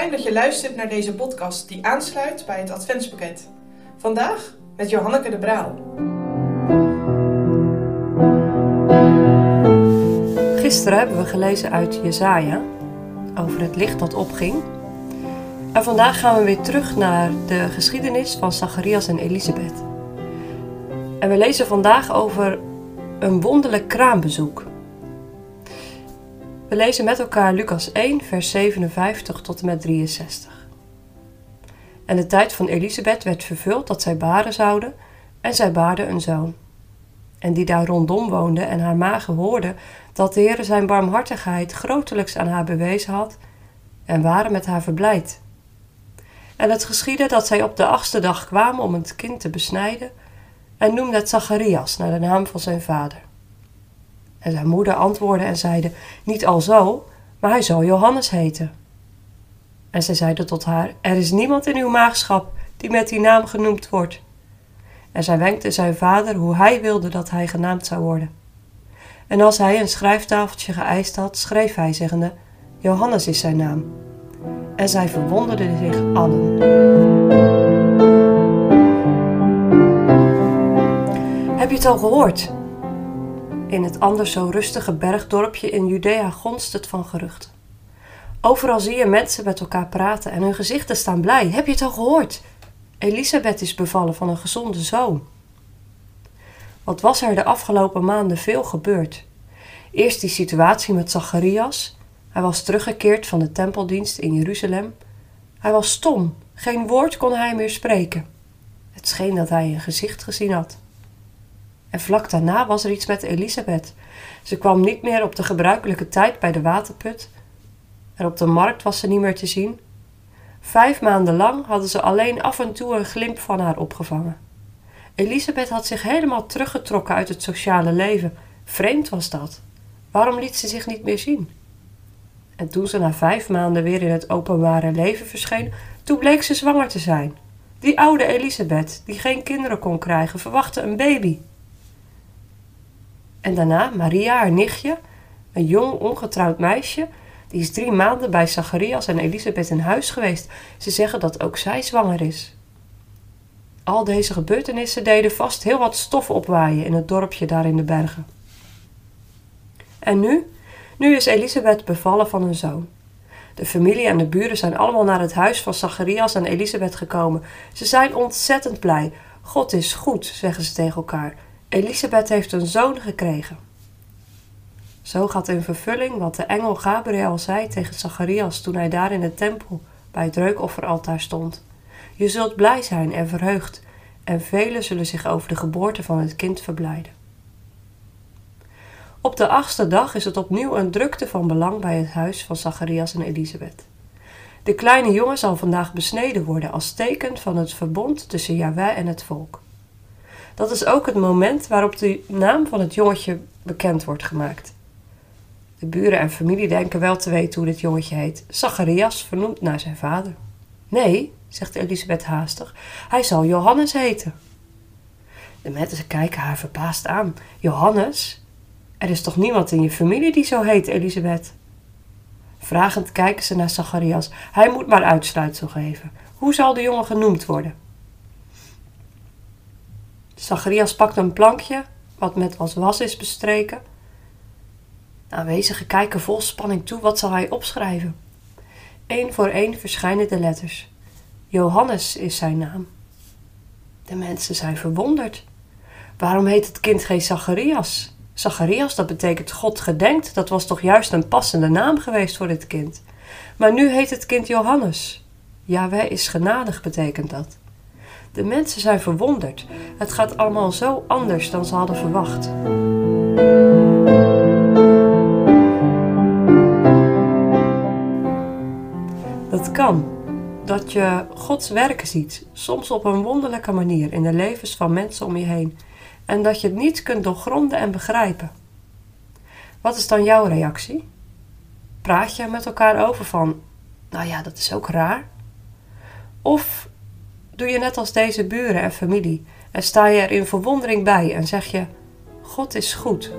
fijn dat je luistert naar deze podcast die aansluit bij het Adventspakket. Vandaag met Johanneke de Braal. Gisteren hebben we gelezen uit Jesaja over het licht dat opging. En vandaag gaan we weer terug naar de geschiedenis van Zacharias en Elisabeth. En we lezen vandaag over een wonderlijk kraambezoek. We lezen met elkaar Lucas 1, vers 57 tot en met 63. En de tijd van Elisabeth werd vervuld dat zij baren zouden, en zij baarde een zoon. En die daar rondom woonde en haar magen hoorden dat de Heer zijn barmhartigheid grotelijks aan haar bewezen had, en waren met haar verblijd. En het geschiedde dat zij op de achtste dag kwamen om het kind te besnijden, en noemde het Zacharias naar de naam van zijn vader. En zijn moeder antwoordde en zeide: Niet al zo, maar hij zal Johannes heten. En zij zeide tot haar: Er is niemand in uw maagschap die met die naam genoemd wordt. En zij wenkte zijn vader hoe hij wilde dat hij genaamd zou worden. En als hij een schrijftafeltje geëist had, schreef hij, zeggende: Johannes is zijn naam. En zij verwonderden zich allen. Heb je het al gehoord? In het anders zo rustige bergdorpje in Judea gonst het van geruchten. Overal zie je mensen met elkaar praten en hun gezichten staan blij. Heb je het al gehoord? Elisabeth is bevallen van een gezonde zoon. Wat was er de afgelopen maanden veel gebeurd? Eerst die situatie met Zacharias. Hij was teruggekeerd van de tempeldienst in Jeruzalem. Hij was stom, geen woord kon hij meer spreken. Het scheen dat hij een gezicht gezien had. En vlak daarna was er iets met Elisabeth. Ze kwam niet meer op de gebruikelijke tijd bij de waterput. En op de markt was ze niet meer te zien. Vijf maanden lang hadden ze alleen af en toe een glimp van haar opgevangen. Elisabeth had zich helemaal teruggetrokken uit het sociale leven. Vreemd was dat. Waarom liet ze zich niet meer zien? En toen ze na vijf maanden weer in het openbare leven verscheen, toen bleek ze zwanger te zijn. Die oude Elisabeth, die geen kinderen kon krijgen, verwachtte een baby. En daarna Maria, haar nichtje, een jong ongetrouwd meisje, die is drie maanden bij Zacharias en Elisabeth in huis geweest. Ze zeggen dat ook zij zwanger is. Al deze gebeurtenissen deden vast heel wat stof opwaaien in het dorpje daar in de bergen. En nu? Nu is Elisabeth bevallen van een zoon. De familie en de buren zijn allemaal naar het huis van Zacharias en Elisabeth gekomen. Ze zijn ontzettend blij. God is goed, zeggen ze tegen elkaar. Elisabeth heeft een zoon gekregen. Zo gaat in vervulling wat de engel Gabriel zei tegen Zacharias toen hij daar in de tempel bij het reukofferaltaar stond. Je zult blij zijn en verheugd, en velen zullen zich over de geboorte van het kind verblijden. Op de achtste dag is het opnieuw een drukte van belang bij het huis van Zacharias en Elisabeth. De kleine jongen zal vandaag besneden worden als teken van het verbond tussen Yahweh en het volk. Dat is ook het moment waarop de naam van het jongetje bekend wordt gemaakt. De buren en familie denken wel te weten hoe dit jongetje heet. Zacharias, vernoemd naar zijn vader. Nee, zegt Elisabeth haastig, hij zal Johannes heten. De mensen kijken haar verbaasd aan. Johannes? Er is toch niemand in je familie die zo heet, Elisabeth? Vragend kijken ze naar Zacharias. Hij moet maar uitsluitsel geven. Hoe zal de jongen genoemd worden? Zacharias pakt een plankje, wat met als was is bestreken. De aanwezigen kijken vol spanning toe, wat zal hij opschrijven? Eén voor één verschijnen de letters. Johannes is zijn naam. De mensen zijn verwonderd. Waarom heet het kind geen Zacharias? Zacharias, dat betekent God gedenkt. Dat was toch juist een passende naam geweest voor dit kind. Maar nu heet het kind Johannes. Yahweh is genadig, betekent dat. De mensen zijn verwonderd. Het gaat allemaal zo anders dan ze hadden verwacht. Dat kan. Dat je Gods werken ziet, soms op een wonderlijke manier in de levens van mensen om je heen, en dat je het niet kunt doorgronden en begrijpen. Wat is dan jouw reactie? Praat je met elkaar over van, nou ja, dat is ook raar? Of doe je net als deze buren en familie en sta je er in verwondering bij en zeg je: God is goed.